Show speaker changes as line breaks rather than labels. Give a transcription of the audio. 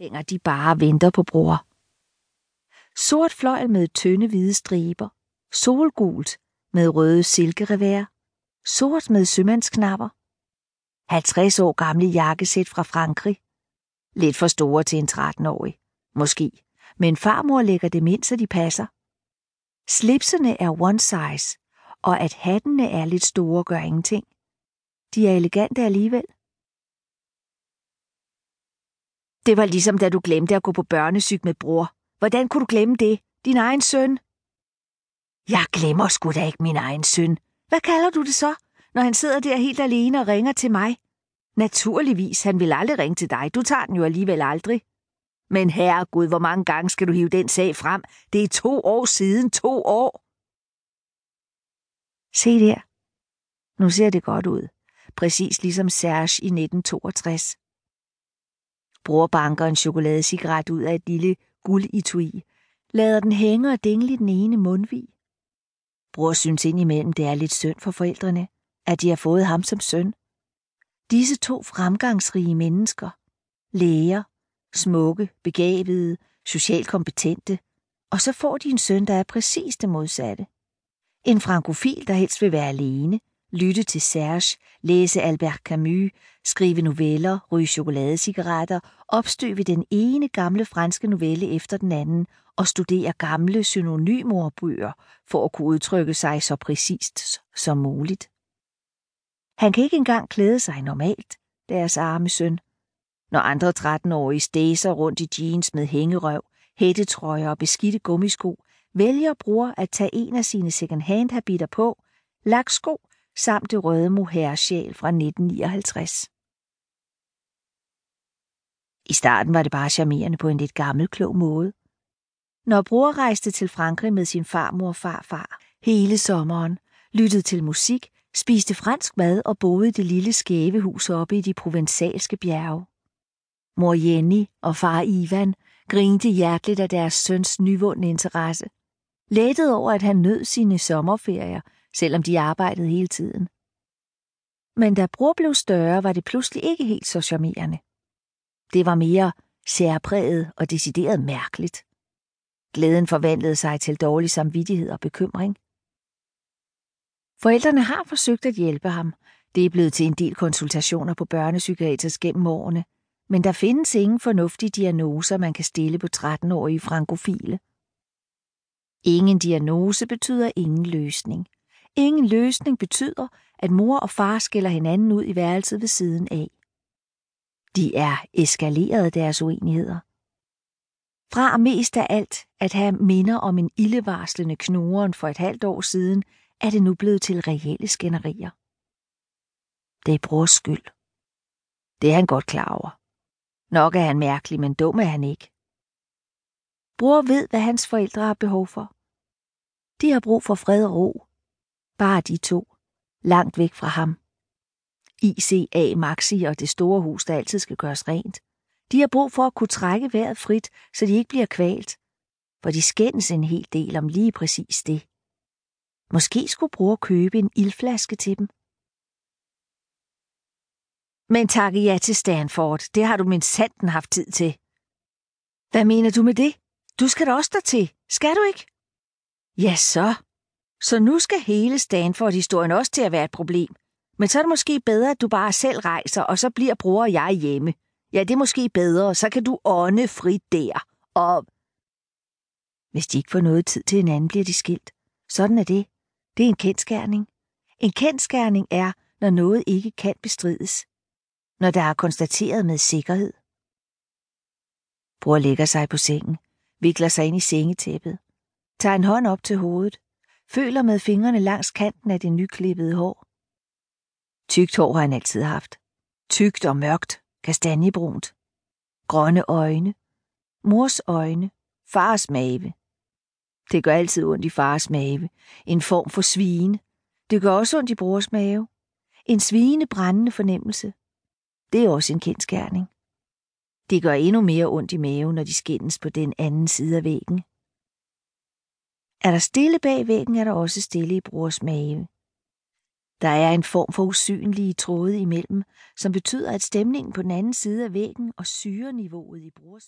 hænger de bare og venter på bror. Sort fløjl med tynde hvide striber, solgult med røde silkerevær, sort med sømandsknapper, 50 år gamle jakkesæt fra Frankrig, lidt for store til en 13-årig, måske, men farmor lægger dem ind, så de passer. Slipsene er one size, og at hattene er lidt store gør ingenting. De er elegante alligevel. Det var ligesom da du glemte at gå på børnesyg med bror. Hvordan kunne du glemme det? Din egen søn? Jeg glemmer sgu da ikke min egen søn. Hvad kalder du det så, når han sidder der helt alene og ringer til mig? Naturligvis, han vil aldrig ringe til dig. Du tager den jo alligevel aldrig. Men herregud, hvor mange gange skal du hive den sag frem? Det er to år siden. To år. Se der. Nu ser det godt ud. Præcis ligesom Serge i 1962. Bror banker en chokoladecigaret ud af et lille gulditui, lader den hænge og dingle i den ene mundvig. Bror synes indimellem, det er lidt synd for forældrene, at de har fået ham som søn. Disse to fremgangsrige mennesker, læger, smukke, begavede, socialt kompetente, og så får de en søn, der er præcis det modsatte. En frankofil, der helst vil være alene, lytte til Serge, læse Albert Camus, skrive noveller, ryge chokoladecigaretter, opstøve den ene gamle franske novelle efter den anden og studere gamle synonymordbøger for at kunne udtrykke sig så præcist som muligt. Han kan ikke engang klæde sig normalt, deres arme søn. Når andre 13-årige stæser rundt i jeans med hængerøv, hættetrøjer og beskidte gummisko, vælger bror at tage en af sine second-hand habiter på, laksko samt det røde mohair-sjæl fra 1959. I starten var det bare charmerende på en lidt gammelklog måde. Når bror rejste til Frankrig med sin farmor og farfar hele sommeren, lyttede til musik, spiste fransk mad og boede i det lille skæve hus oppe i de provensalske bjerge. Mor Jenny og far Ivan grinte hjerteligt af deres søns nyvundne interesse. Lettet over, at han nød sine sommerferier, selvom de arbejdede hele tiden. Men da bror blev større, var det pludselig ikke helt så charmerende. Det var mere særpræget og decideret mærkeligt. Glæden forvandlede sig til dårlig samvittighed og bekymring. Forældrene har forsøgt at hjælpe ham. Det er blevet til en del konsultationer på børnepsykiatrisk gennem årene, men der findes ingen fornuftige diagnoser, man kan stille på 13-årige frankofile. Ingen diagnose betyder ingen løsning. Ingen løsning betyder, at mor og far skiller hinanden ud i værelset ved siden af. De er eskaleret deres uenigheder. Fra mest af alt at have minder om en ildevarslende knoren for et halvt år siden, er det nu blevet til reelle skænderier. Det er brors skyld. Det er han godt klar over. Nok er han mærkelig, men dum er han ikke. Bror ved, hvad hans forældre har behov for. De har brug for fred og ro. Bare de to. Langt væk fra ham. ICA Maxi og det store hus, der altid skal gøres rent. De har brug for at kunne trække vejret frit, så de ikke bliver kvalt. For de skændes en hel del om lige præcis det. Måske skulle bror købe en ildflaske til dem. Men takke ja til Stanford, det har du min sanden haft tid til. Hvad mener du med det? Du skal da også der til, skal du ikke? Ja, så. Så nu skal hele Stanford-historien også til at være et problem. Men så er det måske bedre, at du bare selv rejser, og så bliver bror og jeg hjemme. Ja, det er måske bedre, så kan du ånde frit der. Og... Hvis de ikke får noget tid til hinanden, bliver de skilt. Sådan er det. Det er en kendskærning. En kendskærning er, når noget ikke kan bestrides. Når der er konstateret med sikkerhed. Bror lægger sig på sengen, vikler sig ind i sengetæppet, tager en hånd op til hovedet, føler med fingrene langs kanten af det nyklippede hår. Tykt hår har han altid haft. Tykt og mørkt, kastanjebrunt. Grønne øjne. Mors øjne. Fars mave. Det gør altid ondt i fars mave. En form for svine. Det gør også ondt i brors mave. En svine brændende fornemmelse. Det er også en kendskærning. Det gør endnu mere ondt i maven, når de skændes på den anden side af væggen. Er der stille bag væggen, er der også stille i brors mave. Der er en form for usynlige tråde imellem, som betyder, at stemningen på den anden side af væggen og syreniveauet i brors